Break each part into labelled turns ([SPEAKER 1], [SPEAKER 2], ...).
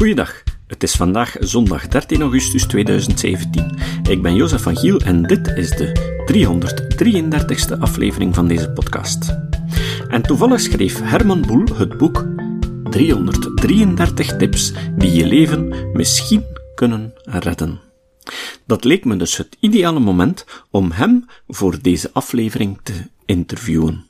[SPEAKER 1] Goeiedag. Het is vandaag zondag 13 augustus 2017. Ik ben Jozef van Giel en dit is de 333ste aflevering van deze podcast. En toevallig schreef Herman Boel het boek 333 tips die je leven misschien kunnen redden. Dat leek me dus het ideale moment om hem voor deze aflevering te interviewen.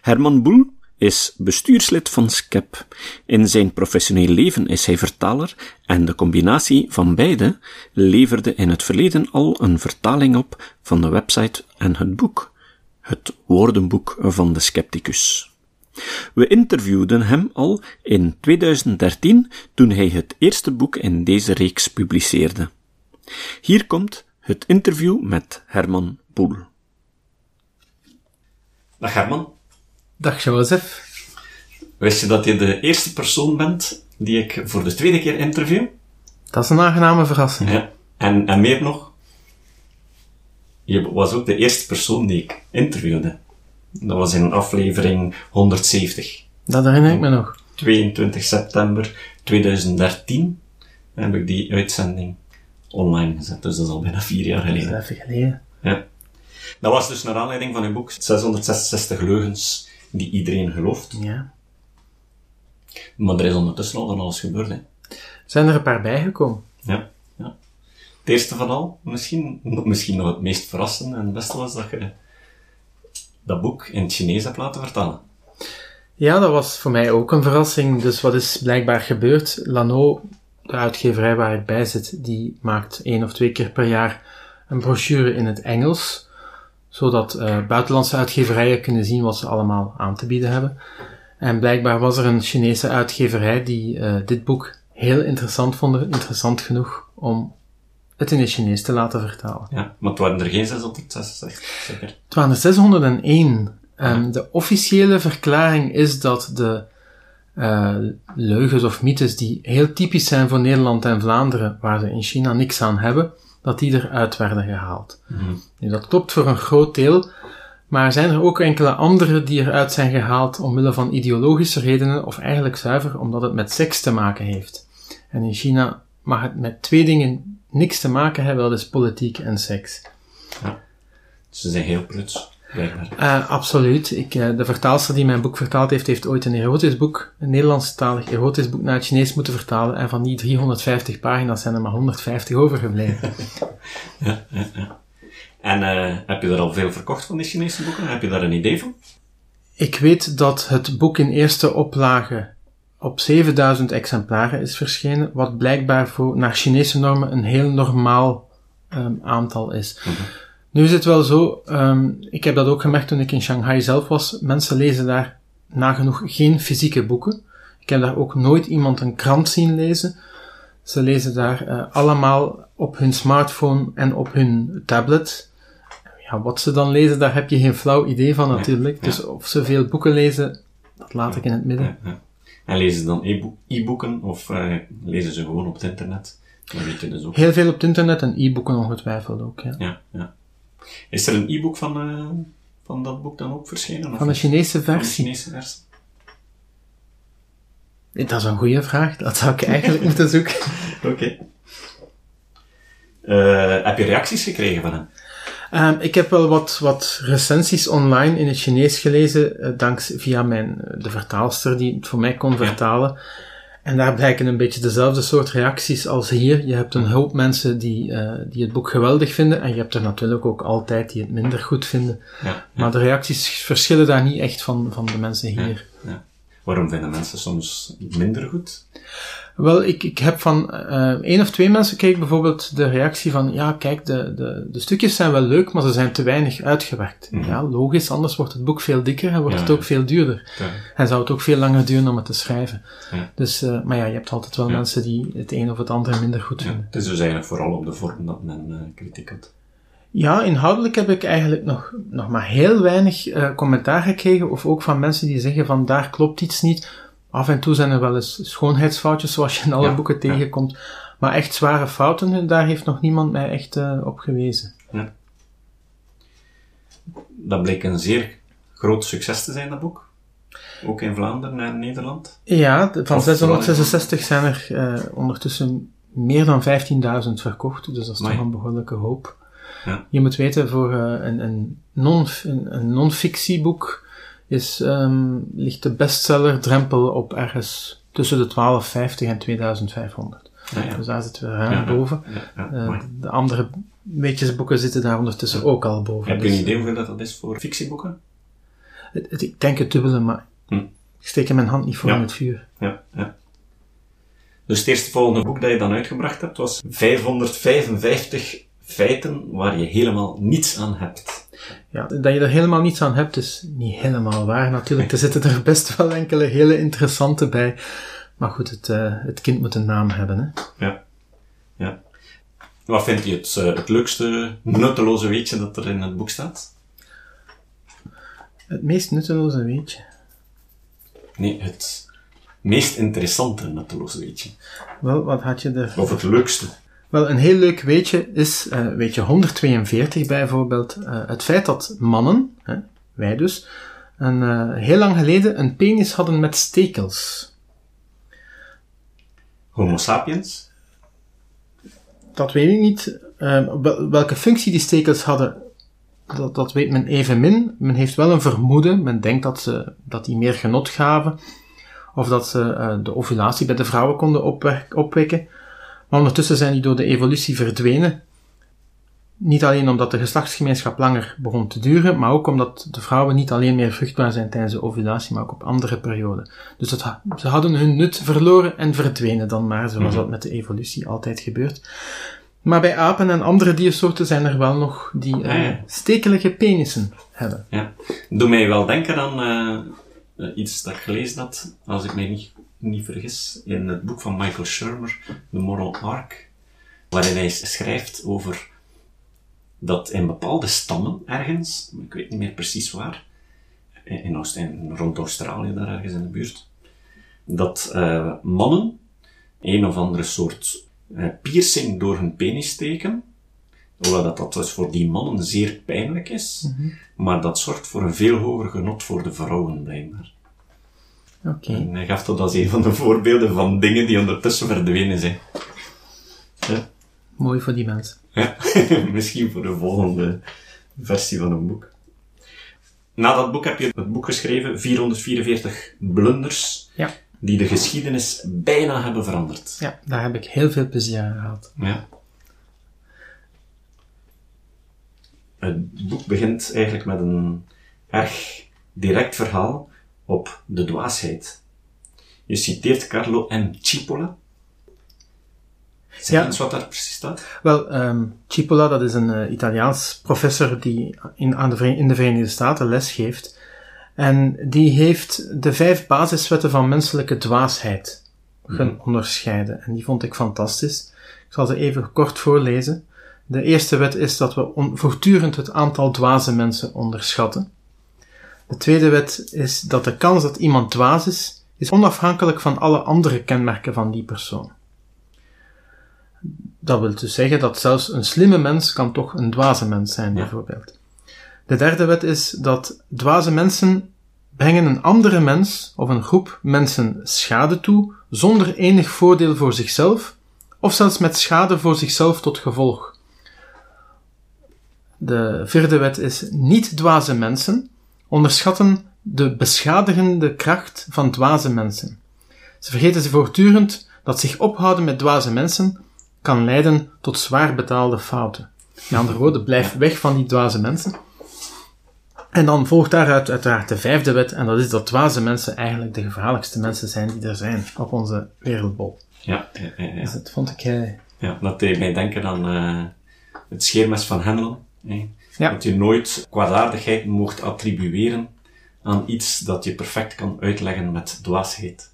[SPEAKER 1] Herman Boel is bestuurslid van SCEP. In zijn professioneel leven is hij vertaler en de combinatie van beide leverde in het verleden al een vertaling op van de website en het boek, het woordenboek van de scepticus. We interviewden hem al in 2013 toen hij het eerste boek in deze reeks publiceerde. Hier komt het interview met Herman Boel. Dag Herman.
[SPEAKER 2] Dag Jozef.
[SPEAKER 1] Wist je dat je de eerste persoon bent die ik voor de tweede keer interview?
[SPEAKER 2] Dat is een aangename verrassing.
[SPEAKER 1] Ja. En, en meer nog, je was ook de eerste persoon die ik interviewde. Dat was in aflevering 170.
[SPEAKER 2] Dat herinner ik me nog.
[SPEAKER 1] 22 september 2013 heb ik die uitzending online gezet. Dus dat is al bijna vier jaar geleden.
[SPEAKER 2] Dat is even geleden.
[SPEAKER 1] Ja. Dat was dus naar aanleiding van uw boek 666 leugens die iedereen gelooft.
[SPEAKER 2] Ja.
[SPEAKER 1] Maar er is ondertussen al van alles gebeurd. Hè.
[SPEAKER 2] Zijn er een paar bijgekomen?
[SPEAKER 1] Ja, ja. Het eerste van al, misschien, misschien nog het meest verrassende en het beste was dat je dat boek in het Chinees hebt laten vertalen.
[SPEAKER 2] Ja, dat was voor mij ook een verrassing. Dus wat is blijkbaar gebeurd? Lano, de uitgeverij waar ik bij zit, die maakt één of twee keer per jaar een brochure in het Engels, zodat uh, buitenlandse uitgeverijen kunnen zien wat ze allemaal aan te bieden hebben. En blijkbaar was er een Chinese uitgeverij die uh, dit boek heel interessant vond, interessant genoeg om het in het Chinees te laten vertalen.
[SPEAKER 1] Ja, maar het waren er geen 666, zeker?
[SPEAKER 2] Het waren er 601. En de officiële verklaring is dat de uh, leugens of mythes die heel typisch zijn voor Nederland en Vlaanderen, waar ze in China niks aan hebben, dat die eruit werden gehaald.
[SPEAKER 1] Mm
[SPEAKER 2] Nu, dat klopt voor een groot deel, maar zijn er ook enkele andere die eruit zijn gehaald omwille van ideologische redenen, of eigenlijk zuiver omdat het met seks te maken heeft. En in China mag het met twee dingen niks te maken hebben, dat is politiek en seks.
[SPEAKER 1] Ja. Ze zijn heel pruts.
[SPEAKER 2] Uh, absoluut. Ik, uh, de vertaalster die mijn boek vertaald heeft, heeft ooit een erotisch boek, een Nederlandstalig erotisch boek naar het Chinees moeten vertalen. En van die 350 pagina's zijn er maar 150 overgebleven.
[SPEAKER 1] ja, ja, ja. En uh, heb je er al veel verkocht van die Chinese boeken? Heb je daar een idee van?
[SPEAKER 2] Ik weet dat het boek in eerste oplage op 7000 exemplaren is verschenen, wat blijkbaar voor, naar Chinese normen een heel normaal um, aantal is.
[SPEAKER 1] Mm -hmm.
[SPEAKER 2] Nu is het wel zo, um, ik heb dat ook gemerkt toen ik in Shanghai zelf was, mensen lezen daar nagenoeg geen fysieke boeken. Ik heb daar ook nooit iemand een krant zien lezen. Ze lezen daar uh, allemaal op hun smartphone en op hun tablet. Ja, wat ze dan lezen, daar heb je geen flauw idee van natuurlijk.
[SPEAKER 1] Ja.
[SPEAKER 2] Dus of ze veel boeken lezen, dat laat ik in het midden.
[SPEAKER 1] Ja, en lezen ze dan e-boeken of uh, lezen ze gewoon op het internet? Dat dus ook.
[SPEAKER 2] Heel veel op het internet en e-boeken ongetwijfeld ook. Ja,
[SPEAKER 1] ja. Is er een e-book van, uh, van dat boek dan ook verschenen? Of
[SPEAKER 2] van de Chinese versie?
[SPEAKER 1] Van de Chinese versie?
[SPEAKER 2] Dat is een goede vraag. Dat zou ik eigenlijk moeten zoeken.
[SPEAKER 1] Oké. Okay. Uh, heb je reacties gekregen van hem?
[SPEAKER 2] Um, ik heb wel wat, wat recensies online in het Chinees gelezen, uh, danks via mijn, de vertaalster die het voor mij kon vertalen. En daar blijken een beetje dezelfde soort reacties als hier. Je hebt een hoop mensen die, uh, die het boek geweldig vinden en je hebt er natuurlijk ook altijd die het minder goed vinden.
[SPEAKER 1] Ja, ja.
[SPEAKER 2] Maar de reacties verschillen daar niet echt van, van de mensen hier.
[SPEAKER 1] Waarom vinden mensen soms minder goed?
[SPEAKER 2] Wel, ik, ik heb van uh, één of twee mensen kreeg bijvoorbeeld de reactie van, ja, kijk, de, de, de stukjes zijn wel leuk, maar ze zijn te weinig uitgewerkt.
[SPEAKER 1] Mhm.
[SPEAKER 2] Ja, logisch, anders wordt het boek veel dikker en wordt
[SPEAKER 1] Ja,
[SPEAKER 2] het ook
[SPEAKER 1] ja.
[SPEAKER 2] veel duurder.
[SPEAKER 1] Ja.
[SPEAKER 2] En zou het ook veel langer duren om het te schrijven.
[SPEAKER 1] Ja.
[SPEAKER 2] Dus, uh, maar ja, je hebt altijd wel mensen die het een of het andere minder goed
[SPEAKER 1] Ja,
[SPEAKER 2] vinden.
[SPEAKER 1] het is dus eigenlijk vooral op de vorm dat men uh, kritiek had.
[SPEAKER 2] Ja, inhoudelijk heb ik eigenlijk nog, nog maar heel weinig uh, commentaar gekregen, of ook van mensen die zeggen van daar klopt iets niet. Af en toe zijn er wel eens schoonheidsfoutjes, zoals je in alle
[SPEAKER 1] Ja,
[SPEAKER 2] boeken
[SPEAKER 1] ja.
[SPEAKER 2] tegenkomt. Maar echt zware fouten, daar heeft nog niemand mij echt uh, op gewezen.
[SPEAKER 1] Dat bleek een zeer groot succes te zijn, dat boek. Ook in Vlaanderen en Nederland?
[SPEAKER 2] Ja, van
[SPEAKER 1] Of
[SPEAKER 2] 666 zijn er eh, ondertussen meer dan 15.000 verkocht, dus dat is
[SPEAKER 1] Amai.
[SPEAKER 2] toch een behoorlijke hoop.
[SPEAKER 1] Ja.
[SPEAKER 2] Je moet weten, voor eh, een, een, non, een, non-fictieboek is, ehm, ligt de bestseller-drempel op ergens tussen de 1250 en 2500.
[SPEAKER 1] Ja, ja.
[SPEAKER 2] Dus daar zitten we ruim boven. Eh, de andere weetjesboeken zitten daar ondertussen ook al boven.
[SPEAKER 1] Heb je een
[SPEAKER 2] Dus,
[SPEAKER 1] idee hoeveel dat, dat is voor fictieboeken?
[SPEAKER 2] het- het- ik denk het dubbele, maar
[SPEAKER 1] Hm.
[SPEAKER 2] ik steek er mijn hand niet voor in het vuur.
[SPEAKER 1] Ja, ja. Dus het eerste volgende boek dat je dan uitgebracht hebt was 555 feiten waar je helemaal niets aan hebt.
[SPEAKER 2] Ja, dat je er helemaal niets aan hebt, is niet helemaal waar. Natuurlijk, er zitten er best wel enkele hele interessante bij. Maar goed, het, eh, het kind moet een naam hebben. Hè?
[SPEAKER 1] Ja. ja. Wat vind je het, eh, het leukste, nutteloze weetje dat er in het boek staat?
[SPEAKER 2] Het meest nutteloze weetje.
[SPEAKER 1] Nee, het meest interessante nutteloze weetje.
[SPEAKER 2] Wel, wat had je er?
[SPEAKER 1] Of het leukste.
[SPEAKER 2] Wel, een heel leuk weetje is, eh weetje 142 bijvoorbeeld, eh, het feit dat mannen, hè, wij dus, een, eh, heel lang geleden een penis hadden met stekels.
[SPEAKER 1] Homo sapiens?
[SPEAKER 2] Dat weet ik niet. Eh, wel- welke functie die stekels hadden, dat, dat weet men evenmin. Men heeft wel een vermoeden. Men denkt dat, ze, dat die meer genot gaven. Of dat ze de ovulatie bij de vrouwen konden opwek- opwekken. Maar ondertussen zijn die door de evolutie verdwenen. Niet alleen omdat de geslachtsgemeenschap langer begon te duren, maar ook omdat de vrouwen niet alleen meer vruchtbaar zijn tijdens de ovulatie, maar ook op andere perioden. Dus ze hadden hun nut verloren en verdwenen dan maar, zoals dat met de evolutie altijd gebeurt. Maar bij apen en andere diersoorten zijn er wel nog die eh,
[SPEAKER 1] Ah, ja.
[SPEAKER 2] stekelige penissen hebben.
[SPEAKER 1] Ja. Doe mij wel denken aan eh, eh, iets dat ik gelezen had, als ik mij niet, niet vergis, in het boek van Michael Shermer, The Moral Arc, waarin hij schrijft over dat in bepaalde stammen ergens, ik weet niet meer precies waar, in, in Oost- in- rond Australië, daar ergens in de buurt, dat eh, mannen een of andere soort eh, piercing door hun penis steken, hoewel dat, dat dus voor die mannen zeer pijnlijk is, maar dat zorgt voor een veel hoger genot voor de vrouwen, blijkbaar.
[SPEAKER 2] Oké.
[SPEAKER 1] En hij gaf dat als een van de voorbeelden van dingen die ondertussen verdwenen zijn. Ja,
[SPEAKER 2] Mooi voor die mensen.
[SPEAKER 1] ja. misschien voor de volgende versie van een boek. Na dat boek heb je het boek geschreven, 444 blunders,
[SPEAKER 2] Ja.
[SPEAKER 1] die de geschiedenis bijna hebben veranderd.
[SPEAKER 2] Ja, daar heb ik heel veel plezier aan gehad.
[SPEAKER 1] Ja. Het boek begint eigenlijk met een erg direct verhaal op de dwaasheid. Je citeert Carlo M. Cipolla. Zeg
[SPEAKER 2] Ja.
[SPEAKER 1] eens wat daar precies staat?
[SPEAKER 2] Wel, ehm Cipolla, dat is een eh, Italiaans professor die in, aan de, in de Verenigde Staten les geeft. En die heeft de vijf basiswetten van menselijke dwaasheid gaan onderscheiden. En die vond ik fantastisch. Ik zal ze even kort voorlezen. De eerste wet is dat we voortdurend het aantal dwaze mensen onderschatten. De tweede wet is dat de kans dat iemand dwaas is, is onafhankelijk van alle andere kenmerken van die persoon. Dat wil dus zeggen dat zelfs een slimme mens kan toch een dwaze mens zijn, bijvoorbeeld. De derde wet is dat dwaze mensen brengen een andere mens of een groep mensen schade toe zonder enig voordeel voor zichzelf of zelfs met schade voor zichzelf tot gevolg. De vierde wet is niet dwaze mensen onderschatten de beschadigende kracht van dwaze mensen. Ze vergeten ze voortdurend dat zich ophouden met dwaze mensen kan leiden tot zwaar betaalde fouten. Met andere woorden, blijf weg van die dwaze mensen. En dan volgt daaruit uiteraard de vijfde wet, en dat is dat dwaze mensen eigenlijk de gevaarlijkste mensen zijn die er zijn op onze wereldbol.
[SPEAKER 1] Ja, ja, ja, ja.
[SPEAKER 2] Dus dat vond ik... eh,
[SPEAKER 1] ja dat deed mij denken aan eh, het scheermes van Hendel. hè.
[SPEAKER 2] Ja.
[SPEAKER 1] Dat je nooit kwaadaardigheid mocht attribueren aan iets dat je perfect kan uitleggen met dwaasheid.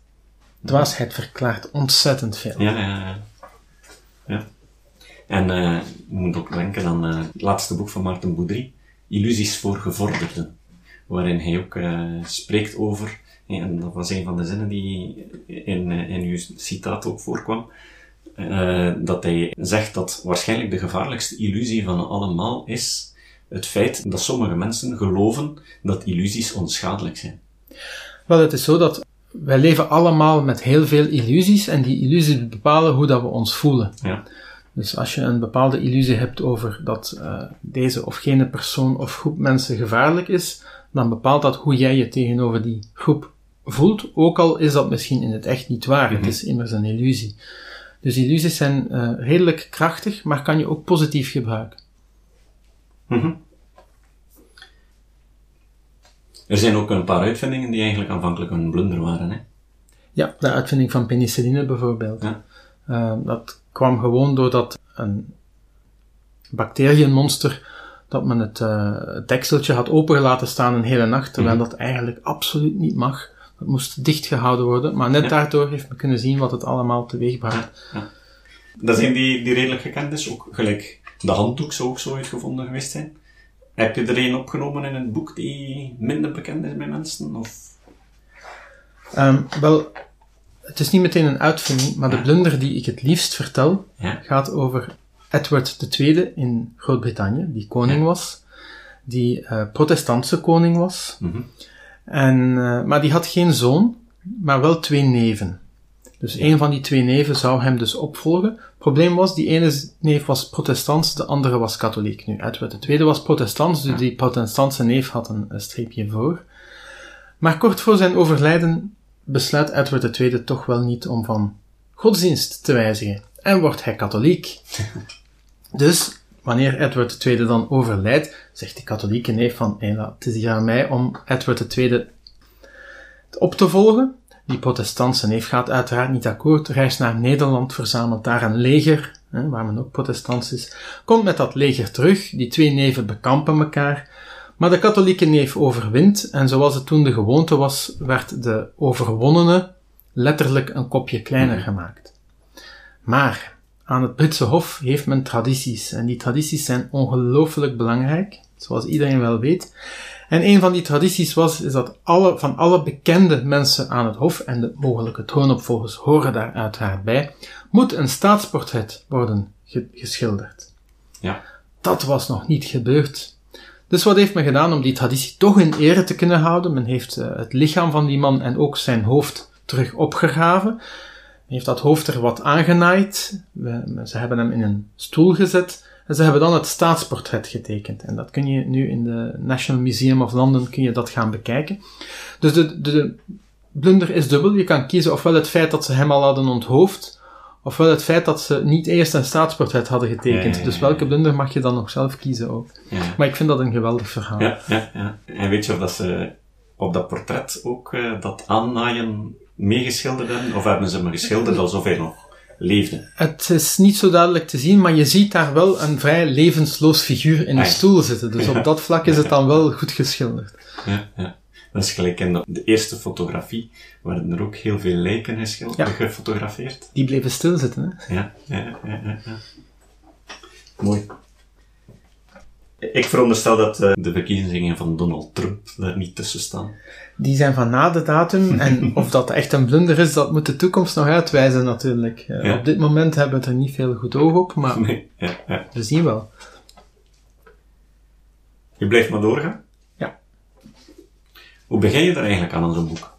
[SPEAKER 2] dwaasheid verklaart ontzettend veel.
[SPEAKER 1] Ja, ja, ja. ja. En eh, je moet ook denken aan eh, het laatste boek van Maarten Boudry, Illusies voor gevorderden, waarin hij ook eh, spreekt over, en dat was een van de zinnen die in, in uw citaat ook voorkwam, dat hij zegt dat waarschijnlijk de gevaarlijkste illusie van allemaal is het feit dat sommige mensen geloven dat illusies onschadelijk zijn.
[SPEAKER 2] Wel, het is zo dat wij leven allemaal met heel veel illusies en die illusies bepalen hoe dat we ons voelen.
[SPEAKER 1] Ja.
[SPEAKER 2] Dus als je een bepaalde illusie hebt over dat uh, deze of gene persoon of groep mensen gevaarlijk is, dan bepaalt dat hoe jij je tegenover die groep voelt, ook al is dat misschien in het echt niet waar. Het is immers een illusie. Dus illusies zijn uh, redelijk krachtig, maar kan je ook positief gebruiken.
[SPEAKER 1] Mm Er zijn ook een paar uitvindingen die eigenlijk aanvankelijk een blunder waren. Hè?
[SPEAKER 2] Ja, de uitvinding van penicilline bijvoorbeeld. Ja. Uh, dat kwam gewoon doordat een bacteriënmonster dat men het, uh, het dekseltje had opengelaten staan een hele nacht, terwijl mhm. dat eigenlijk absoluut niet mag. Dat moest dichtgehouden worden, maar net daardoor heeft men kunnen zien wat het allemaal teweeg bracht. Ja.
[SPEAKER 1] Dat zijn die, die redelijk gekend is, ook gelijk de handdoek zou ook zo uitgevonden geweest zijn. Heb je er een opgenomen in het boek die minder bekend is bij mensen? Of?
[SPEAKER 2] Um, wel, het is niet meteen een uitvinding, maar de blunder die ik het liefst vertel, gaat over Edward II in Groot-Brittannië, die koning was, die uh, protestantse koning was. Mhm. en, uh, maar die had geen zoon, maar wel twee neven. Dus een van die twee neven zou hem dus opvolgen. Probleem was, die ene neef was protestants, de andere was katholiek. Nu, Edward de tweede was protestants, dus die protestantse neef had een, een streepje voor. Maar kort voor zijn overlijden besluit Edward II toch wel niet om van godsdienst te wijzigen. En wordt hij katholiek. dus, wanneer Edward II dan overlijdt, zegt de katholieke neef van, hey, het is hier aan mij om Edward II op te volgen. Die protestantse neef gaat uiteraard niet akkoord, reist naar Nederland, verzamelt daar een leger, hè, waar men ook protestants is, komt met dat leger terug, die twee neven bekampen elkaar, maar de katholieke neef overwint, en zoals het toen de gewoonte was, werd de overwonnene letterlijk een kopje kleiner mhm. gemaakt. Maar aan het Britse Hof heeft men tradities, en die tradities zijn ongelooflijk belangrijk, zoals iedereen wel weet. En een van die tradities was, is dat alle, van alle bekende mensen aan het Hof, en de mogelijke troonopvolgers horen daar uiteraard bij, moet een staatsportret worden geschilderd.
[SPEAKER 1] Ja.
[SPEAKER 2] Dat was nog niet gebeurd. Dus wat heeft men gedaan om die traditie toch in ere te kunnen houden? Men heeft uh, het lichaam van die man en ook zijn hoofd terug opgegraven. Men heeft dat hoofd er wat aangenaaid. We, ze hebben hem in een stoel gezet. En ze hebben dan het staatsportret getekend. En dat kun je nu in de National Museum of London kun je dat gaan bekijken. Dus de, de, de blunder is dubbel. Je kan kiezen ofwel het feit dat ze hem al hadden onthoofd, ofwel het feit dat ze niet eerst een staatsportret hadden getekend. dus welke blunder mag je dan nog zelf kiezen ook. Maar ik vind dat een geweldig verhaal.
[SPEAKER 1] Ja, ja, ja. En weet je of dat ze op dat portret ook uh, dat aannaaien meegeschilderd hebben? Of hebben ze maar geschilderd alsof hij nog leefde?
[SPEAKER 2] Het is niet zo duidelijk te zien, maar je ziet daar wel een vrij levensloos figuur in een stoel zitten. Dus op dat vlak is het dan wel goed geschilderd.
[SPEAKER 1] Ja, ja. Dat is gelijk in de eerste fotografie werden er ook heel veel lijken geschilderd, gefotografeerd.
[SPEAKER 2] Die bleven stilzitten,
[SPEAKER 1] hè? Ja, ja, ja, ja. ja. Mooi. Ik veronderstel dat uh, de verkiezingen van Donald Trump daar niet tussen staan.
[SPEAKER 2] Die zijn van na de datum. En of dat echt een blunder is, dat moet de toekomst nog uitwijzen natuurlijk. Uh, Op dit moment hebben we er niet veel goed oog op, maar
[SPEAKER 1] nee, ja, ja.
[SPEAKER 2] we zien wel.
[SPEAKER 1] Je blijft maar doorgaan?
[SPEAKER 2] Ja.
[SPEAKER 1] Hoe begin je er eigenlijk aan aan zo'n boek?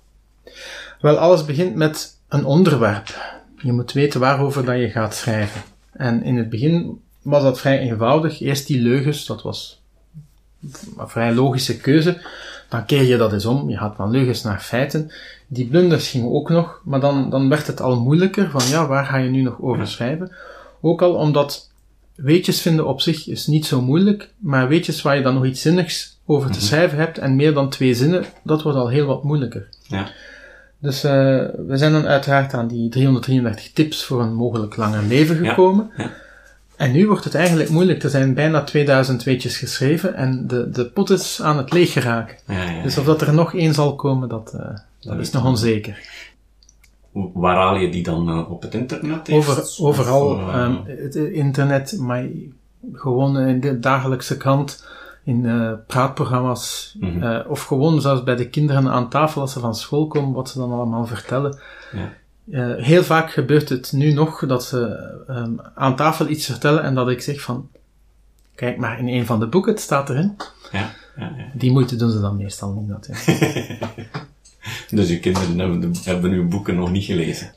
[SPEAKER 2] Wel, alles begint met een onderwerp. Je moet weten waarover dat je gaat schrijven. En in het begin was dat vrij eenvoudig. Eerst die leugens, dat was een vrij logische keuze. Dan keer je dat eens om. Je gaat van leugens naar feiten. Die blunders gingen ook nog, maar dan, dan werd het al moeilijker van ja, waar ga je nu nog over schrijven? Ook al omdat weetjes vinden op zich is niet zo moeilijk, maar weetjes waar je dan nog iets zinnigs over te mhm. schrijven hebt en meer dan twee zinnen, dat wordt al heel wat moeilijker.
[SPEAKER 1] Ja.
[SPEAKER 2] Dus uh, we zijn dan uiteraard aan die 333 tips voor een mogelijk langer leven gekomen. Ja. En nu wordt het eigenlijk moeilijk. Er zijn bijna 2000 weetjes geschreven en de, de pot is aan het leeg geraken. dus of dat er nog één zal komen, dat, uh, dat is nog onzeker.
[SPEAKER 1] Waar haal je die dan uh, op het internet?
[SPEAKER 2] Over, overal. Um, het internet, maar gewoon in de dagelijkse krant, in praatprogramma's, mm of gewoon zelfs bij de kinderen aan tafel als ze van school komen, wat ze dan allemaal vertellen.
[SPEAKER 1] Ja.
[SPEAKER 2] Uh, heel vaak gebeurt het nu nog dat ze um, aan tafel iets vertellen en dat ik zeg van, kijk maar in een van de boeken, het staat erin.
[SPEAKER 1] Ja, ja, ja.
[SPEAKER 2] Die moeite doen ze dan meestal niet natuurlijk.
[SPEAKER 1] Dus uw kinderen hebben, hebben uw boeken nog niet gelezen?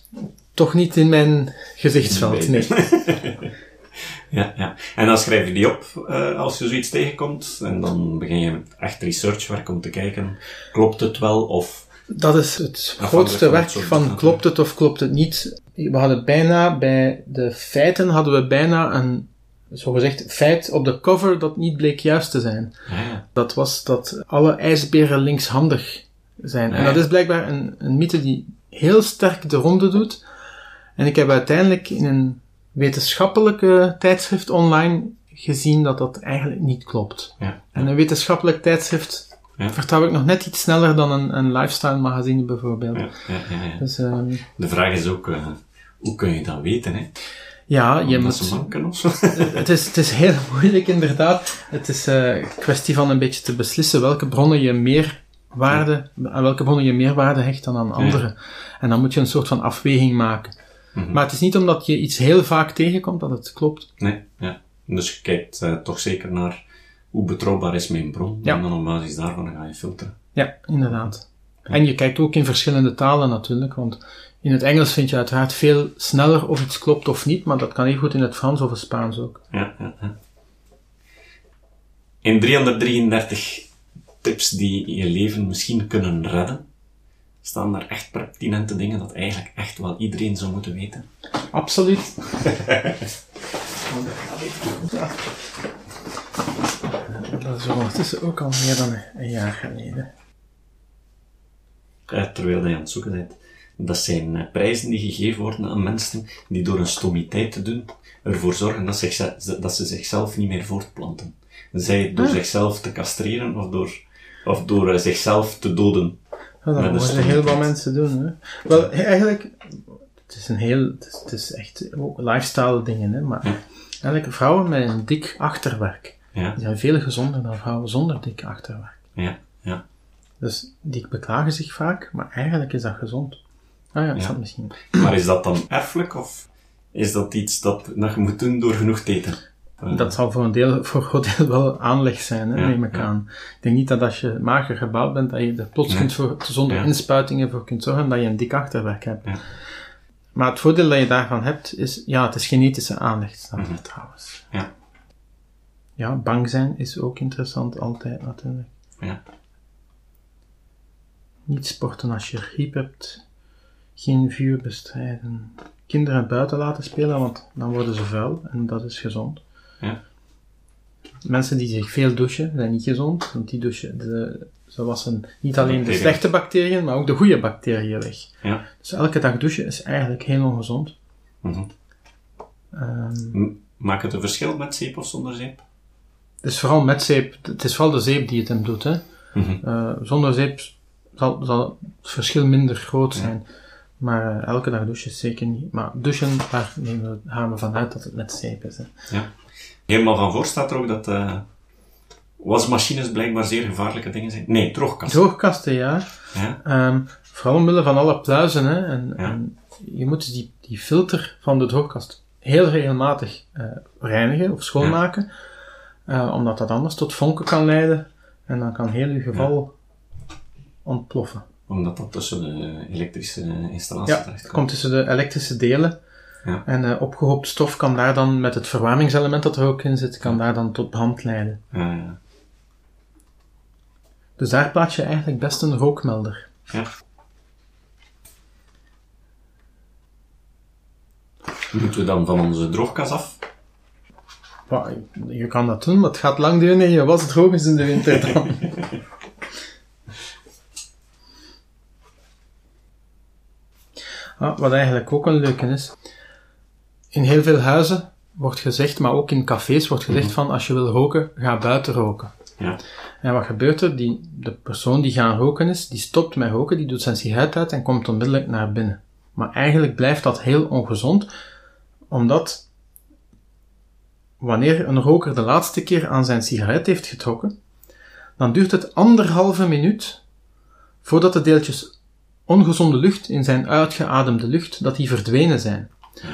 [SPEAKER 2] Toch niet in mijn gezichtsveld, nee.
[SPEAKER 1] ja, ja. En dan schrijf je die op uh, als je zoiets tegenkomt. En dan begin je echt researchwerk om te kijken, klopt het wel of...
[SPEAKER 2] Dat is het grootste werk van klopt het of klopt het niet. We hadden bijna, bij de feiten hadden we bijna een zogezegd feit op de cover dat niet bleek juist te zijn. Ja. Dat was dat alle ijsberen linkshandig zijn. En dat is blijkbaar een, een mythe die heel sterk de ronde doet. En ik heb uiteindelijk in een wetenschappelijke tijdschrift online gezien dat dat eigenlijk niet klopt. Ja. En een wetenschappelijk tijdschrift ja. vertrouw ik nog net iets sneller dan een, een lifestyle magazine bijvoorbeeld. Ja, ja,
[SPEAKER 1] dus, um, de vraag is ook, uh, hoe kun je dat weten? Hè?
[SPEAKER 2] Ja, je moet...
[SPEAKER 1] of zo?
[SPEAKER 2] het, is, het is heel moeilijk inderdaad. Het is een uh, kwestie van een beetje te beslissen welke bronnen je meer waarde, aan welke bronnen je meer waarde hecht dan aan andere. En dan moet je een soort van afweging maken. Mhm. Maar het is niet omdat je iets heel vaak tegenkomt dat het klopt.
[SPEAKER 1] Nee, ja. Dus je kijkt uh, toch zeker naar hoe betrouwbaar is mijn bron. Ja. En dan op basis daarvan ga je filteren.
[SPEAKER 2] Ja, inderdaad. En je kijkt ook in verschillende talen natuurlijk, want in het Engels vind je uiteraard veel sneller of iets klopt of niet, maar dat kan even goed in het Frans of het Spaans ook.
[SPEAKER 1] Ja, ja, ja. In 333 tips die je leven misschien kunnen redden, staan daar echt pertinente dingen dat eigenlijk echt wel iedereen zou moeten weten.
[SPEAKER 2] Absoluut. dat is ondertussen ook al meer dan een jaar geleden.
[SPEAKER 1] terwijl je aan het zoeken bent. Dat zijn eh, prijzen die gegeven worden aan mensen die door een stomiteit te doen ervoor zorgen dat, ze zichzelf niet meer voortplanten. Zij door ah. zichzelf te castreren of door, of door uh, zichzelf te doden.
[SPEAKER 2] Ja, dat moeten heel veel mensen doen. Hè? Wel, eigenlijk, het is een heel, het is, het is echt lifestyle dingen, hè? maar ja. eigenlijk vrouwen met een dik achterwerk, ja. die zijn veel gezonder dan vrouwen zonder dik achterwerk.
[SPEAKER 1] Ja, ja.
[SPEAKER 2] Dus die beklagen zich vaak, maar eigenlijk is dat gezond. Ah ja, ja. dat misschien.
[SPEAKER 1] Maar is dat dan erfelijk of is dat iets dat, dat je moet doen door genoeg te eten?
[SPEAKER 2] Dat zal voor een deel, voor een groot deel wel aanleg zijn, hè, neem ik aan. Ik denk niet dat als je mager gebouwd bent, dat je er plots kunt voor, zonder inspuitingen voor kunt zorgen dat je een dik achterwerk hebt. Maar het voordeel dat je daarvan hebt, is, ja, het is genetische aanleg, staat mhm. trouwens.
[SPEAKER 1] Ja.
[SPEAKER 2] Ja, bang zijn is ook interessant, altijd natuurlijk.
[SPEAKER 1] Ja.
[SPEAKER 2] Niet sporten als je griep hebt geen vuur bestrijden. Kinderen buiten laten spelen, want dan worden ze vuil en dat is gezond.
[SPEAKER 1] Ja.
[SPEAKER 2] Mensen die zich veel douchen zijn niet gezond, want die douchen, de, ze wassen niet alleen de slechte bacteriën, maar ook de goede bacteriën weg.
[SPEAKER 1] Ja.
[SPEAKER 2] Dus elke dag douchen is eigenlijk heel ongezond.
[SPEAKER 1] Mm -hmm. Maakt het een verschil met zeep of zonder zeep?
[SPEAKER 2] Het is vooral met zeep, het is vooral de zeep die het hem doet. Hè.
[SPEAKER 1] Mm
[SPEAKER 2] zonder zeep zal, zal het verschil minder groot zijn. Maar uh, elke dag douchen zeker niet. Maar douchen, daar nemen we, gaan we vanuit dat het met zeep is. Hè.
[SPEAKER 1] Ja. Helemaal van voor staat er ook dat uh, wasmachines blijkbaar zeer gevaarlijke dingen zijn. Nee, droogkasten.
[SPEAKER 2] Droogkasten, ja.
[SPEAKER 1] ja.
[SPEAKER 2] Um, vooral omwille van alle pluizen. Hè. En, ja. en je moet dus die, die filter van de droogkast heel regelmatig reinigen of schoonmaken. Ja. Omdat dat anders tot vonken kan leiden. En dan kan heel je geval ontploffen
[SPEAKER 1] omdat dat tussen de elektrische installatie
[SPEAKER 2] ja, terecht komt. tussen de elektrische delen.
[SPEAKER 1] Ja.
[SPEAKER 2] En uh, opgehoopt stof kan daar dan, met het verwarmingselement dat er ook in zit, kan daar dan tot brand leiden.
[SPEAKER 1] Ja, ja.
[SPEAKER 2] Dus daar plaats je eigenlijk best een rookmelder.
[SPEAKER 1] Ja. Moeten we dan van onze droogkas af?
[SPEAKER 2] Je kan dat doen, maar het gaat lang duren en je was droog is in de winter dan. Ah, wat eigenlijk ook een leuke is. In heel veel huizen wordt gezegd, maar ook in cafés wordt gezegd mhm. van als je wil roken, ga buiten roken.
[SPEAKER 1] Ja.
[SPEAKER 2] En wat gebeurt er? Die, de persoon die gaan roken is, die stopt met roken, die doet zijn sigaret uit en komt onmiddellijk naar binnen. Maar eigenlijk blijft dat heel ongezond, omdat wanneer een roker de laatste keer aan zijn sigaret heeft getrokken, dan duurt het anderhalve minuut voordat de deeltjes ongezonde lucht in zijn uitgeademde lucht, dat die verdwenen zijn.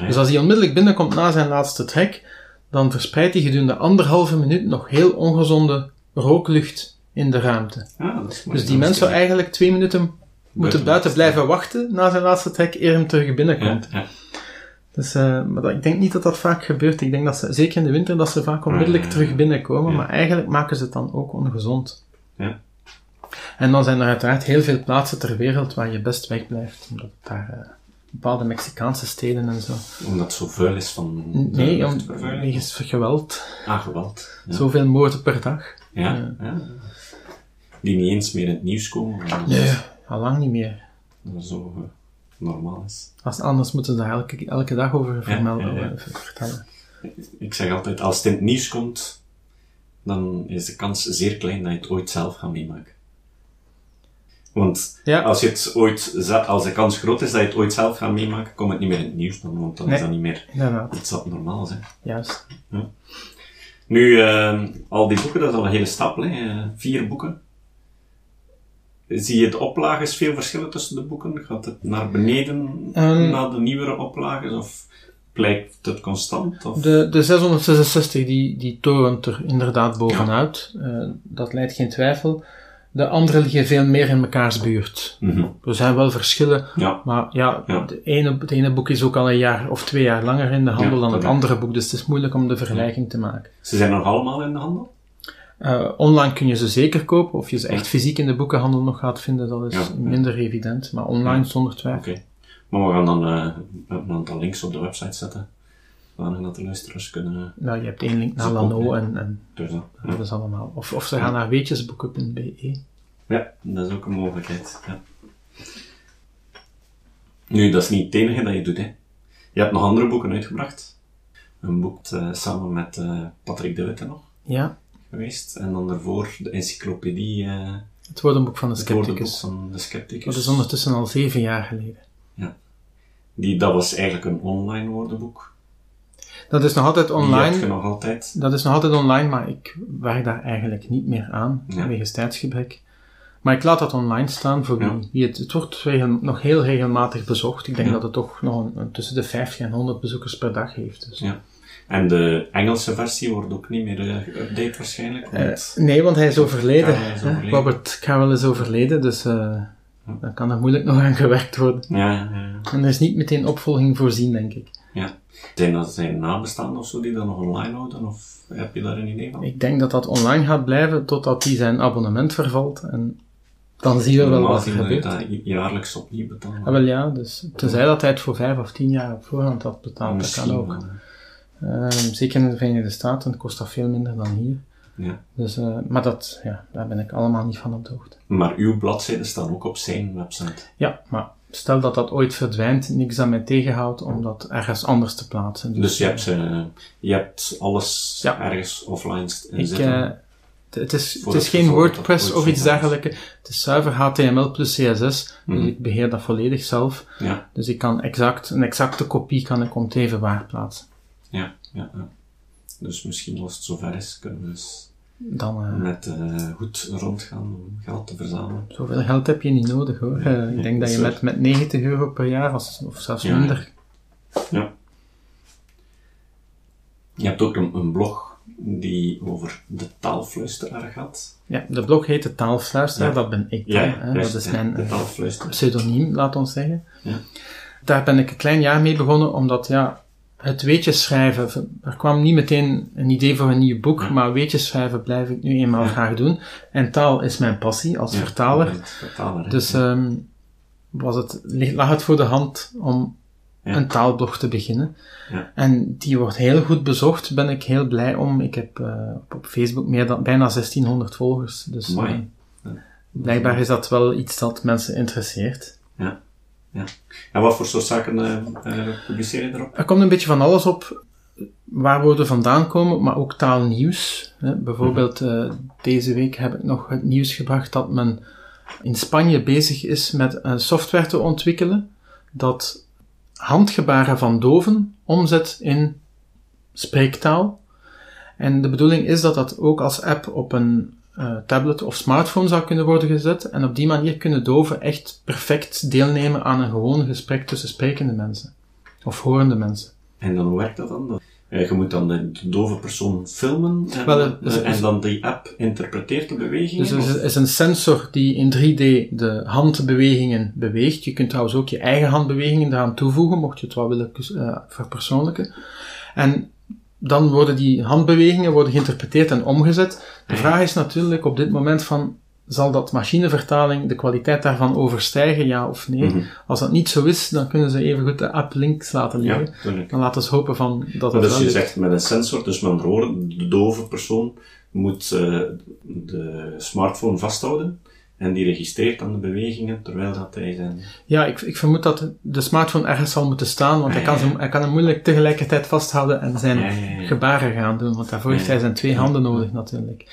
[SPEAKER 2] Dus als hij onmiddellijk binnenkomt na zijn laatste trek, dan verspreidt hij gedurende anderhalve minuut nog heel ongezonde rooklucht in de ruimte.
[SPEAKER 1] Ah,
[SPEAKER 2] dus die mens zou eigenlijk twee minuten moeten buiten blijven wachten na zijn laatste trek eer hem terug binnenkomt.
[SPEAKER 1] Ja, ja.
[SPEAKER 2] Dus, eh, maar dat- ik denk niet dat dat vaak gebeurt. Ik denk dat ze, zeker in de winter, dat ze vaak onmiddellijk
[SPEAKER 1] ja,
[SPEAKER 2] terug binnenkomen.
[SPEAKER 1] ja.
[SPEAKER 2] Maar eigenlijk maken ze het dan ook ongezond.
[SPEAKER 1] Ja.
[SPEAKER 2] En dan zijn er uiteraard heel veel plaatsen ter wereld waar je best wegblijft. Omdat het daar eh, bepaalde Mexicaanse steden en zo.
[SPEAKER 1] Omdat het zo vuil is van
[SPEAKER 2] Nee, om, wegens geweld.
[SPEAKER 1] Ah, geweld. Ja.
[SPEAKER 2] Zoveel moorden per dag.
[SPEAKER 1] Ja, ja. Die niet eens meer in het nieuws komen. omdat
[SPEAKER 2] Nee, al lang niet meer.
[SPEAKER 1] zo eh, normaal is.
[SPEAKER 2] Als, anders moeten ze daar elke, elke dag over vermelden,
[SPEAKER 1] ja, ja.
[SPEAKER 2] eh, vertellen.
[SPEAKER 1] Ik zeg altijd, als het in het nieuws komt, dan is de kans zeer klein dat je het ooit zelf gaat meemaken. Want
[SPEAKER 2] Ja.
[SPEAKER 1] als, je het ooit, als de kans groot is dat je het ooit zelf gaat meemaken, komt het niet meer in het nieuws dan, want dan
[SPEAKER 2] Nee.
[SPEAKER 1] is dat niet meer iets dat normaal is. Hè.
[SPEAKER 2] juist.
[SPEAKER 1] Nu, eh, al die boeken, dat is al een hele stapel, hè. eh, vier boeken. Zie je de oplages veel verschillen tussen de boeken? Gaat het naar beneden
[SPEAKER 2] Ehm.
[SPEAKER 1] naar de nieuwere oplages? Of blijft het constant? Of?
[SPEAKER 2] De, de 666 die, die torent er inderdaad bovenuit. Eh, dat leidt geen twijfel. De andere liggen veel meer in mekaars buurt.
[SPEAKER 1] Mhm.
[SPEAKER 2] Er zijn wel verschillen,
[SPEAKER 1] Ja,
[SPEAKER 2] maar ja,
[SPEAKER 1] Ja.
[SPEAKER 2] De ene, het ene boek is ook al een jaar of twee jaar langer in de handel dan het andere boek, dus het is moeilijk om de vergelijking te maken.
[SPEAKER 1] ze zijn nog allemaal in de handel?
[SPEAKER 2] Eh, online kun je ze zeker kopen, of je ze echt fysiek in de boekenhandel nog gaat vinden, dat is minder evident, maar online zonder twijfel.
[SPEAKER 1] Oké. Maar we gaan dan eh, een aantal links op de website zetten. Zodanig dat de luisteraars kunnen...
[SPEAKER 2] Nou, je hebt één link naar Lano en, en
[SPEAKER 1] Dus dat, ja.
[SPEAKER 2] is allemaal. Of, of ze gaan naar weetjesboeken.be.
[SPEAKER 1] ja, dat is ook een mogelijkheid. Ja. Nu, dat is niet het enige dat je doet. Hè. Je hebt nog andere boeken uitgebracht. Een boek eh, samen met eh, Patrick de Witte nog
[SPEAKER 2] Ja,
[SPEAKER 1] geweest. En dan daarvoor de encyclopedie, eh
[SPEAKER 2] het woordenboek van de scepticus.
[SPEAKER 1] van de Scepticus.
[SPEAKER 2] Dat is ondertussen al zeven jaar geleden.
[SPEAKER 1] Die, dat was eigenlijk een online woordenboek.
[SPEAKER 2] Dat is nog altijd
[SPEAKER 1] Die
[SPEAKER 2] online.
[SPEAKER 1] je nog altijd.
[SPEAKER 2] Dat is nog altijd online, maar ik werk daar eigenlijk niet meer aan,
[SPEAKER 1] Ja.
[SPEAKER 2] wegens tijdsgebrek. Maar ik laat dat online staan voor wie,
[SPEAKER 1] Ja.
[SPEAKER 2] wie het... Het wordt regel- nog heel regelmatig bezocht. Ik denk
[SPEAKER 1] Ja.
[SPEAKER 2] dat het toch nog een- tussen de 50 en 100 bezoekers per dag heeft. Dus.
[SPEAKER 1] Ja. En de Engelse versie wordt ook niet meer eh, geüpdate waarschijnlijk.
[SPEAKER 2] Eh, nee, want hij is overleden.
[SPEAKER 1] Is overleden.
[SPEAKER 2] Robert Carroll is overleden, dus eh daar kan er moeilijk nog aan gewerkt worden.
[SPEAKER 1] ja, ja, ja.
[SPEAKER 2] En er is niet meteen opvolging voorzien, denk ik.
[SPEAKER 1] ja. Zijn dat zijn nabestaanden of zo die dat nog online houden? Of heb je daar een idee van?
[SPEAKER 2] Ik denk dat dat online gaat blijven totdat hij zijn abonnement vervalt. En dan zien we wel wat er gebeurt.
[SPEAKER 1] dat ja- jaarlijks opnieuw betalen.
[SPEAKER 2] Ah, wel ja, dus tenzij dat hij het voor vijf of tien jaar op voorhand had betaald, dat kan ook.
[SPEAKER 1] wel.
[SPEAKER 2] Ehm, zeker in de Verenigde Staten kost dat veel minder dan hier.
[SPEAKER 1] Ja.
[SPEAKER 2] Dus, eh, maar dat, ja, daar ben ik allemaal niet van op de hoogte.
[SPEAKER 1] Maar uw bladzijden staan ook op zijn website.
[SPEAKER 2] Ja, maar stel dat dat ooit verdwijnt, niks dat mij tegenhoudt om dat ergens anders te plaatsen.
[SPEAKER 1] Dus je hebt, ze, je hebt alles
[SPEAKER 2] Ja.
[SPEAKER 1] ergens offline
[SPEAKER 2] Ik,
[SPEAKER 1] zitten.
[SPEAKER 2] eh, t- het is, het is geen WordPress of iets dergelijks. Het is zuiver HTML plus CSS.
[SPEAKER 1] Mhm.
[SPEAKER 2] Dus ik beheer dat volledig zelf.
[SPEAKER 1] ja,
[SPEAKER 2] Dus ik kan exact, een exacte kopie kan ik om het even waar plaatsen.
[SPEAKER 1] Ja, ja, ja. Dus misschien als het zover is, kunnen we eens
[SPEAKER 2] Dan, eh,
[SPEAKER 1] met eh, goed rondgaan om geld te verzamelen.
[SPEAKER 2] zoveel geld heb je niet nodig hoor. Eh, ik denk dat je met, met 90 euro per jaar, als, of zelfs
[SPEAKER 1] Ja.
[SPEAKER 2] minder,
[SPEAKER 1] Ja. Je hebt ook een, een blog die over de taalfluisteraar gaat.
[SPEAKER 2] Ja, de blog heet de Taalfluisteraar,
[SPEAKER 1] Ja.
[SPEAKER 2] dat ben ik dan.
[SPEAKER 1] Ja,
[SPEAKER 2] hè.
[SPEAKER 1] juist,
[SPEAKER 2] dat is mijn pseudoniem, laat ons zeggen.
[SPEAKER 1] Ja.
[SPEAKER 2] Daar ben ik een klein jaar mee begonnen, omdat ja, het weetjes schrijven, er kwam niet meteen een idee voor een nieuw boek,
[SPEAKER 1] Ja.
[SPEAKER 2] maar weetjes schrijven blijf ik nu eenmaal
[SPEAKER 1] Ja.
[SPEAKER 2] graag doen. En taal is mijn passie als
[SPEAKER 1] Ja,
[SPEAKER 2] vertaler.
[SPEAKER 1] vertaler.
[SPEAKER 2] Dus ehm was het, lag het voor de hand om een taalblog te beginnen.
[SPEAKER 1] Ja.
[SPEAKER 2] En die wordt heel goed bezocht, ben ik heel blij om. Ik heb eh, op- Facebook meer dan, bijna 1600 volgers. Dus eh,
[SPEAKER 1] Ja.
[SPEAKER 2] blijkbaar is dat wel iets dat mensen interesseert.
[SPEAKER 1] Ja. Ja. En wat voor soort zaken eh, eh, publiceer je erop?
[SPEAKER 2] Er komt een beetje van alles op waar woorden vandaan komen, maar ook taalnieuws. Hè. Bijvoorbeeld eh, deze week heb ik nog het nieuws gebracht dat men in Spanje bezig is met een software te ontwikkelen dat handgebaren van doven omzet in spreektaal. En de bedoeling is dat dat ook als app op een eh, tablet of smartphone zou kunnen worden gezet. En op die manier kunnen doven echt perfect deelnemen aan een gewoon gesprek tussen sprekende mensen. Of horende mensen.
[SPEAKER 1] En dan hoe werkt dat dan? Uh, je moet dan de, dove persoon filmen en, Wel, uh, dus, en dan die app interpreteert de bewegingen?
[SPEAKER 2] Dus er is een sensor die in 3D de handbewegingen beweegt. Je kunt trouwens ook je eigen handbewegingen eraan toevoegen, mocht je het wel willen verpersoonlijken. En dan worden die handbewegingen worden geïnterpreteerd en omgezet. De vraag is natuurlijk op dit moment van, zal dat machinevertaling de kwaliteit daarvan overstijgen, ja of nee? Mhm. Als dat niet zo is, dan kunnen ze even goed de app links laten liggen. Ja, dan laten we hopen van dat het
[SPEAKER 1] Dus je zegt met een sensor, dus met woorden, de dove persoon moet uh, de smartphone vasthouden en die registreert dan de bewegingen terwijl dat hij zijn...
[SPEAKER 2] Ja, ik, ik vermoed dat de smartphone ergens zal moeten staan, want hij, kan ze, hij kan hem moeilijk tegelijkertijd vasthouden en zijn gebaren gaan doen, want daarvoor heeft hij zijn twee handen nodig natuurlijk.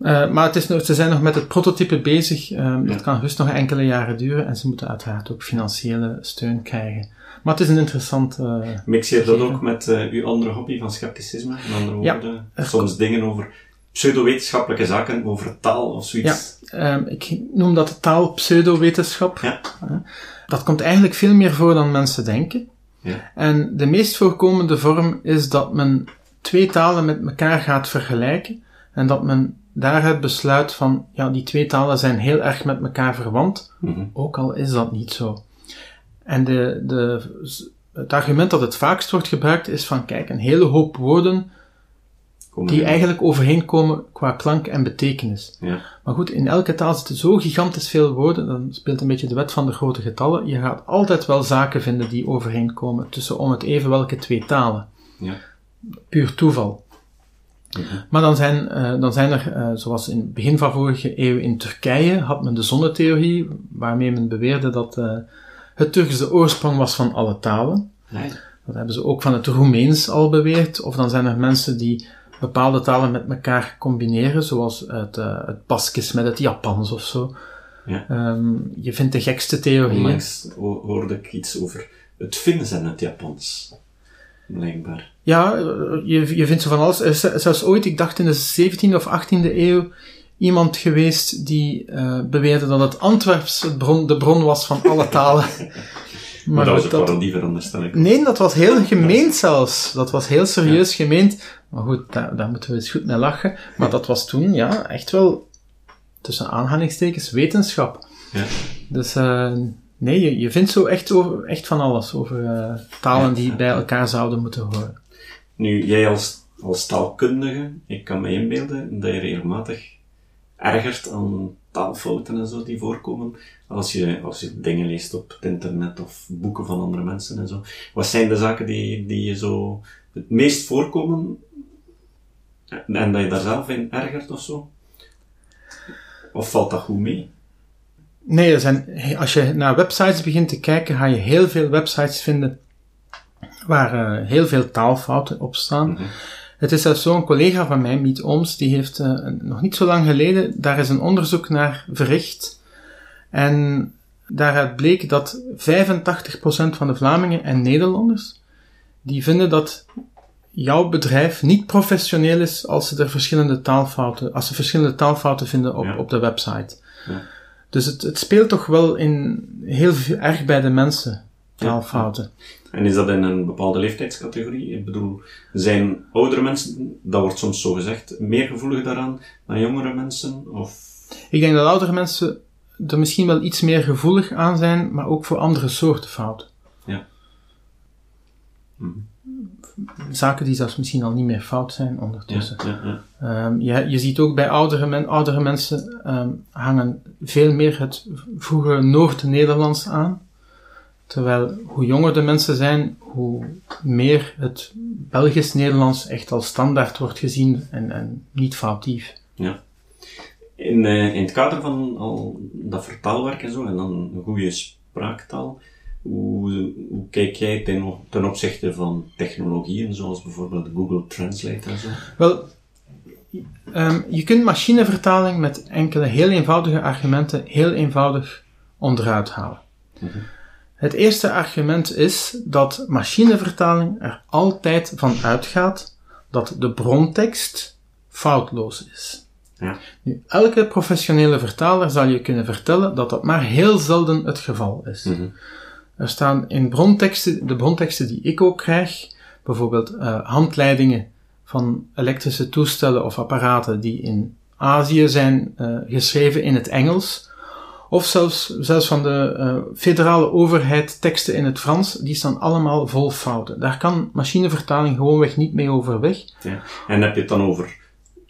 [SPEAKER 2] Uh, maar het is nog, ze zijn nog met het prototype bezig. Um, Dat kan dus nog enkele jaren duren en ze moeten uiteraard ook financiële steun krijgen. Maar het is een interessant. Uh,
[SPEAKER 1] Mix je dat ook met uh, uw andere hobby van scepticisme? In andere woorden, soms dingen over pseudowetenschappelijke zaken, over taal of zoiets?
[SPEAKER 2] Ja, um, ik noem dat taal pseudowetenschap. Ja. dat komt eigenlijk veel meer voor dan mensen denken. Ja. En de meest voorkomende vorm is dat men twee talen met elkaar gaat vergelijken en dat men daaruit besluit van, ja, die twee talen zijn heel erg met elkaar verwant, mhm. ook al is dat niet zo. En de, de, het argument dat het vaakst wordt gebruikt is van, kijk, een hele hoop woorden die eigenlijk overeenkomen qua klank en betekenis. Ja. Maar goed, in elke taal zitten zo gigantisch veel woorden, dan speelt een beetje de wet van de grote getallen. Je gaat altijd wel zaken vinden die overeenkomen tussen om het even welke twee talen. Ja. Puur toeval. Maar dan zijn, uh, dan zijn er, uh, zoals in het begin van vorige eeuw in Turkije, had men de zonnetheorie, waarmee men beweerde dat uh, het Turks de oorsprong was van alle talen. Nee. Dat hebben ze ook van het Roemeens al beweerd. Of dan zijn er mensen die bepaalde talen met elkaar combineren, zoals het, het Baskisch met het Japans of zo. Ja. Um, je vindt de gekste theorieën.
[SPEAKER 1] Onlangs hoorde ik iets over het Fins en het Japans. Blijkbaar.
[SPEAKER 2] Ja, je, je vindt zo van alles. Er is zelfs ooit, ik dacht in de 17e of 18e eeuw, iemand geweest die uh, beweerde dat het Antwerps het bron, de bron was van alle talen.
[SPEAKER 1] maar, maar, dat was een parodie veronderstel ik.
[SPEAKER 2] Nee, dat was heel gemeend zelfs. Dat was heel serieus ja. gemeend. Maar goed, daar, daar, moeten we eens goed mee lachen. Maar dat was toen, ja, echt wel, tussen aanhalingstekens, wetenschap. Ja. Dus, uh, nee, je, je vindt zo echt, over, echt van alles over uh, talen die bij elkaar zouden moeten horen.
[SPEAKER 1] Nu, jij als, als taalkundige, ik kan me inbeelden dat je regelmatig ergert aan taalfouten en zo die voorkomen als je, als je dingen leest op het internet of boeken van andere mensen en zo. Wat zijn de zaken die, die je zo het meest voorkomen en dat je daar zelf in ergert of zo? Of valt dat goed mee?
[SPEAKER 2] Nee, er zijn, als je naar websites begint te kijken, ga je heel veel websites vinden waar uh, heel veel taalfouten op staan. Mm -hmm. Het is zelfs zo'n collega van mij, Miet Ooms, die heeft uh, nog niet zo lang geleden, daar is een onderzoek naar verricht. En daaruit bleek dat 85% van de Vlamingen en Nederlanders, die vinden dat jouw bedrijf niet professioneel is als ze er verschillende taalfouten, als ze verschillende taalfouten vinden op, ja. op de website. Ja. Dus het, het speelt toch wel in heel erg bij de mensen, taalfouten. Ja.
[SPEAKER 1] En is dat in een bepaalde leeftijdscategorie? Ik bedoel, zijn oudere mensen, dat wordt soms zo gezegd, meer gevoelig daaraan dan jongere mensen? Of?
[SPEAKER 2] Ik denk dat oudere mensen er misschien wel iets meer gevoelig aan zijn, maar ook voor andere soorten fouten. Ja. Mm Zaken die zelfs misschien al niet meer fout zijn ondertussen. Ja. Um, je, je ziet ook bij oudere, men, oudere mensen um, hangen veel meer het vroege Noord-Nederlands aan. Terwijl hoe jonger de mensen zijn, hoe meer het Belgisch-Nederlands echt als standaard wordt gezien en, en niet foutief. Ja.
[SPEAKER 1] In, uh, in het kader van al dat vertaalwerk en zo, en dan een goede spraaktaal, hoe, hoe kijk jij ten, ten opzichte van technologieën zoals bijvoorbeeld Google Translate en zo?
[SPEAKER 2] Wel, um, je kunt machinevertaling met enkele heel eenvoudige argumenten heel eenvoudig onderuit halen. Mm -hmm. Het eerste argument is dat machinevertaling er altijd van uitgaat dat de brontekst foutloos is. Ja. Nu, elke professionele vertaler zal je kunnen vertellen dat dat maar heel zelden het geval is. Mm -hmm. Er staan in bronteksten, de bronteksten die ik ook krijg, bijvoorbeeld uh, handleidingen van elektrische toestellen of apparaten die in Azië zijn uh, geschreven in het Engels, of zelfs, zelfs van de uh, federale overheid teksten in het Frans, die staan allemaal vol fouten. Daar kan machinevertaling gewoonweg niet mee overweg.
[SPEAKER 1] Ja. En heb je het dan over,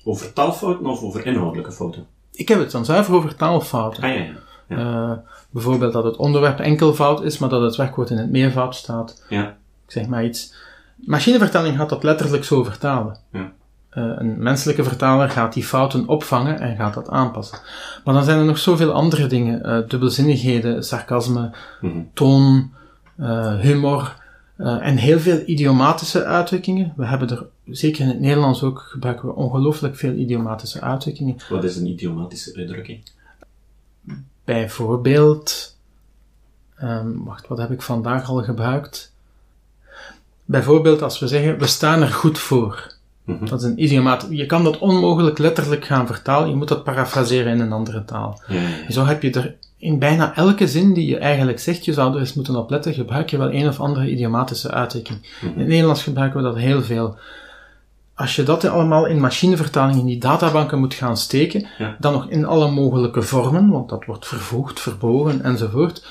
[SPEAKER 1] over taalfouten of over inhoudelijke fouten?
[SPEAKER 2] Ik heb het dan zuiver over taalfouten.
[SPEAKER 1] Ah, ja, ja.
[SPEAKER 2] ja. Uh, bijvoorbeeld dat het onderwerp enkelvoud is, maar dat het werkwoord in het meervoud staat.
[SPEAKER 1] Ja.
[SPEAKER 2] Ik zeg maar iets. Machinevertaling gaat dat letterlijk zo vertalen.
[SPEAKER 1] Ja.
[SPEAKER 2] Uh, een menselijke vertaler gaat die fouten opvangen en gaat dat aanpassen. Maar dan zijn er nog zoveel andere dingen. Uh, dubbelzinnigheden, sarcasme,
[SPEAKER 1] Mhm.
[SPEAKER 2] toon, uh, humor en heel veel idiomatische uitdrukkingen. We hebben er, zeker in het Nederlands ook, gebruiken we ongelooflijk veel idiomatische uitdrukkingen.
[SPEAKER 1] Wat is een idiomatische uitdrukking?
[SPEAKER 2] Bijvoorbeeld, um, wacht, wat heb ik vandaag al gebruikt? Bijvoorbeeld als we zeggen, we staan er goed voor.
[SPEAKER 1] Mhm.
[SPEAKER 2] Dat is een idiomaat. Je kan dat onmogelijk letterlijk gaan vertalen. Je moet dat parafraseren in een andere taal.
[SPEAKER 1] Ja,
[SPEAKER 2] zo heb je er in bijna elke zin die je eigenlijk zegt, je zou er eens moeten opletten, gebruik je wel een of andere idiomatische uitdrukking.
[SPEAKER 1] Mhm.
[SPEAKER 2] In het Nederlands gebruiken we dat heel veel. Als je dat allemaal in machinevertaling in die databanken moet gaan steken,
[SPEAKER 1] Ja.
[SPEAKER 2] dan nog in alle mogelijke vormen, want dat wordt vervoegd, verbogen enzovoort.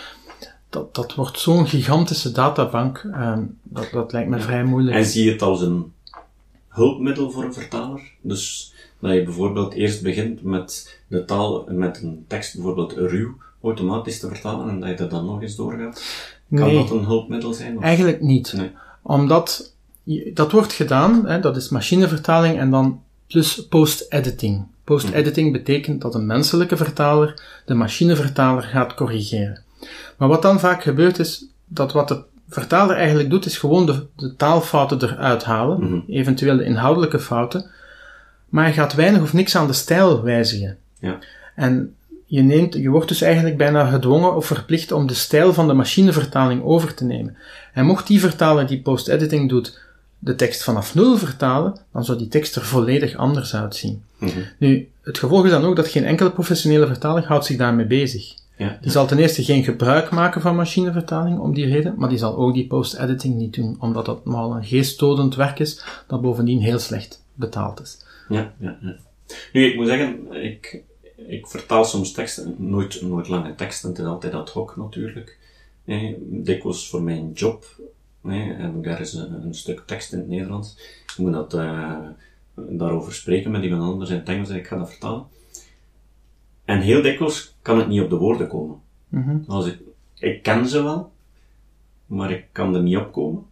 [SPEAKER 2] Dat, dat wordt zo'n gigantische databank, ehm, dat, dat lijkt me vrij moeilijk.
[SPEAKER 1] En zie je het als een hulpmiddel voor een vertaler? Dus dat je bijvoorbeeld eerst begint met de taal, met een tekst bijvoorbeeld ruw, automatisch te vertalen en dat je er dan nog eens doorgaat? Kan
[SPEAKER 2] Nee.
[SPEAKER 1] dat een hulpmiddel zijn? Of?
[SPEAKER 2] Eigenlijk niet.
[SPEAKER 1] Nee.
[SPEAKER 2] Omdat dat wordt gedaan, hè, dat is machinevertaling en dan plus post-editing. Post-editing betekent dat een menselijke vertaler de machinevertaler gaat corrigeren. Maar wat dan vaak gebeurt is dat wat de vertaler eigenlijk doet, is gewoon de, de taalfouten eruit halen,
[SPEAKER 1] Mhm.
[SPEAKER 2] eventueel de inhoudelijke fouten, maar hij gaat weinig of niks aan de stijl wijzigen.
[SPEAKER 1] Ja.
[SPEAKER 2] En je, neemt, je wordt dus eigenlijk bijna gedwongen of verplicht om de stijl van de machinevertaling over te nemen. En mocht die vertaler die post-editing doet de tekst vanaf nul vertalen, dan zou die tekst er volledig anders uitzien.
[SPEAKER 1] Mhm.
[SPEAKER 2] Nu, het gevolg is dan ook dat geen enkele professionele vertaler houdt zich daarmee bezig.
[SPEAKER 1] Ja.
[SPEAKER 2] Die zal ten eerste geen gebruik maken van machinevertaling om die reden, maar die zal ook die post-editing niet doen, omdat dat nogal een geestdodend werk is, dat bovendien heel slecht betaald is.
[SPEAKER 1] Ja, ja, ja. Nu, ik moet zeggen, ik, ik vertaal soms teksten, nooit, nooit lange teksten, het is altijd ad hoc natuurlijk. Dikwijls voor mijn job eh, heb ik daar eens een, een stuk tekst in het Nederlands. Ik moet dat eh, daarover spreken met iemand anders in het Engels en ik ga dat vertalen. En heel dikwijls kan het niet op de woorden komen.
[SPEAKER 2] Mhm.
[SPEAKER 1] Als ik, ik ken ze wel, maar ik kan er niet op komen.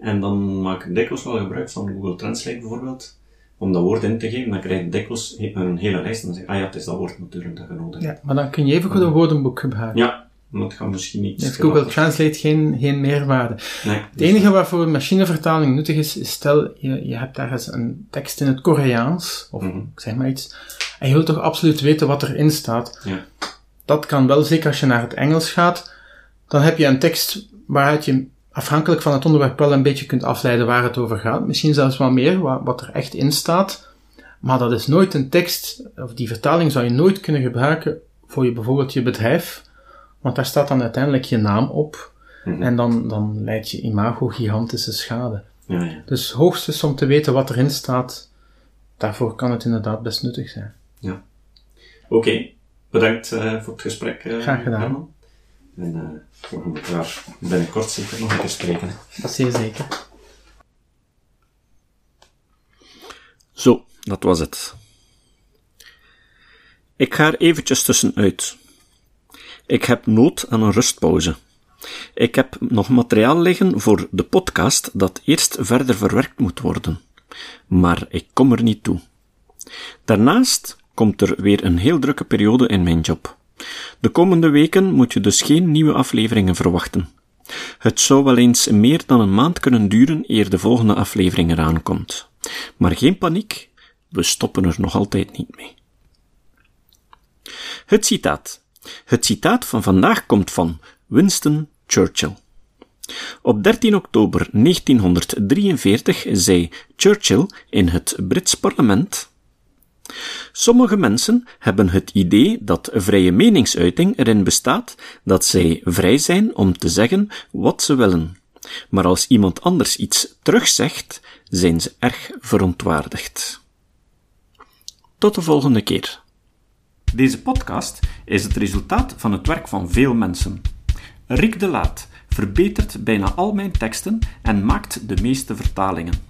[SPEAKER 1] En dan maak ik dikwijls wel gebruik van Google Translate bijvoorbeeld, om dat woord in te geven. Dan krijg ik dikwijls een hele lijst en dan zeg ik, ah ja, het is dat woord natuurlijk dat je nodig hebt.
[SPEAKER 2] Ja, maar dan kun je even goed een woordenboek gebruiken.
[SPEAKER 1] Ja, maar het gaat misschien niet.
[SPEAKER 2] Heeft Google Translate geen, geen meerwaarde.
[SPEAKER 1] Nee,
[SPEAKER 2] Het enige waarvoor machinevertaling nuttig is, is stel je, je hebt ergens een tekst in het Koreaans, of
[SPEAKER 1] Mhm.
[SPEAKER 2] zeg maar iets, en je wilt toch absoluut weten wat erin staat.
[SPEAKER 1] Ja.
[SPEAKER 2] Dat kan wel, zeker als je naar het Engels gaat. Dan heb je een tekst waaruit je afhankelijk van het onderwerp wel een beetje kunt afleiden waar het over gaat. Misschien zelfs wel meer, wa- wat er echt in staat. Maar dat is nooit een tekst, of die vertaling zou je nooit kunnen gebruiken voor je, bijvoorbeeld je bedrijf. Want daar staat dan uiteindelijk je naam op.
[SPEAKER 1] Mhm.
[SPEAKER 2] En dan, dan leidt je imago gigantische schade.
[SPEAKER 1] Ja, ja.
[SPEAKER 2] Dus hoogstens om te weten wat erin staat, daarvoor kan het inderdaad best nuttig zijn.
[SPEAKER 1] Oké, bedankt eh, voor het gesprek. eh,
[SPEAKER 2] Graag gedaan.
[SPEAKER 1] Herman. En eh, we gaan elkaar binnenkort zeker nog een keer spreken.
[SPEAKER 2] Dat is zeer zeker.
[SPEAKER 1] Zo, dat was het. Ik ga er eventjes tussenuit. Ik heb nood aan een rustpauze. Ik heb nog materiaal liggen voor de podcast dat eerst verder verwerkt moet worden. Maar ik kom er niet toe. Daarnaast komt er weer een heel drukke periode in mijn job. De komende weken moet je dus geen nieuwe afleveringen verwachten. Het zou wel eens meer dan een maand kunnen duren eer de volgende aflevering eraan komt. Maar geen paniek, we stoppen er nog altijd niet mee. Het citaat. Het citaat van vandaag komt van Winston Churchill. Op 13 oktober 1943 zei Churchill in het Brits parlement Sommige mensen hebben het idee dat vrije meningsuiting erin bestaat dat zij vrij zijn om te zeggen wat ze willen. Maar als iemand anders iets terugzegt, zijn ze erg verontwaardigd. Tot de volgende keer. Deze podcast is het resultaat van het werk van veel mensen. Rick de Laat verbetert bijna al mijn teksten en maakt de meeste vertalingen.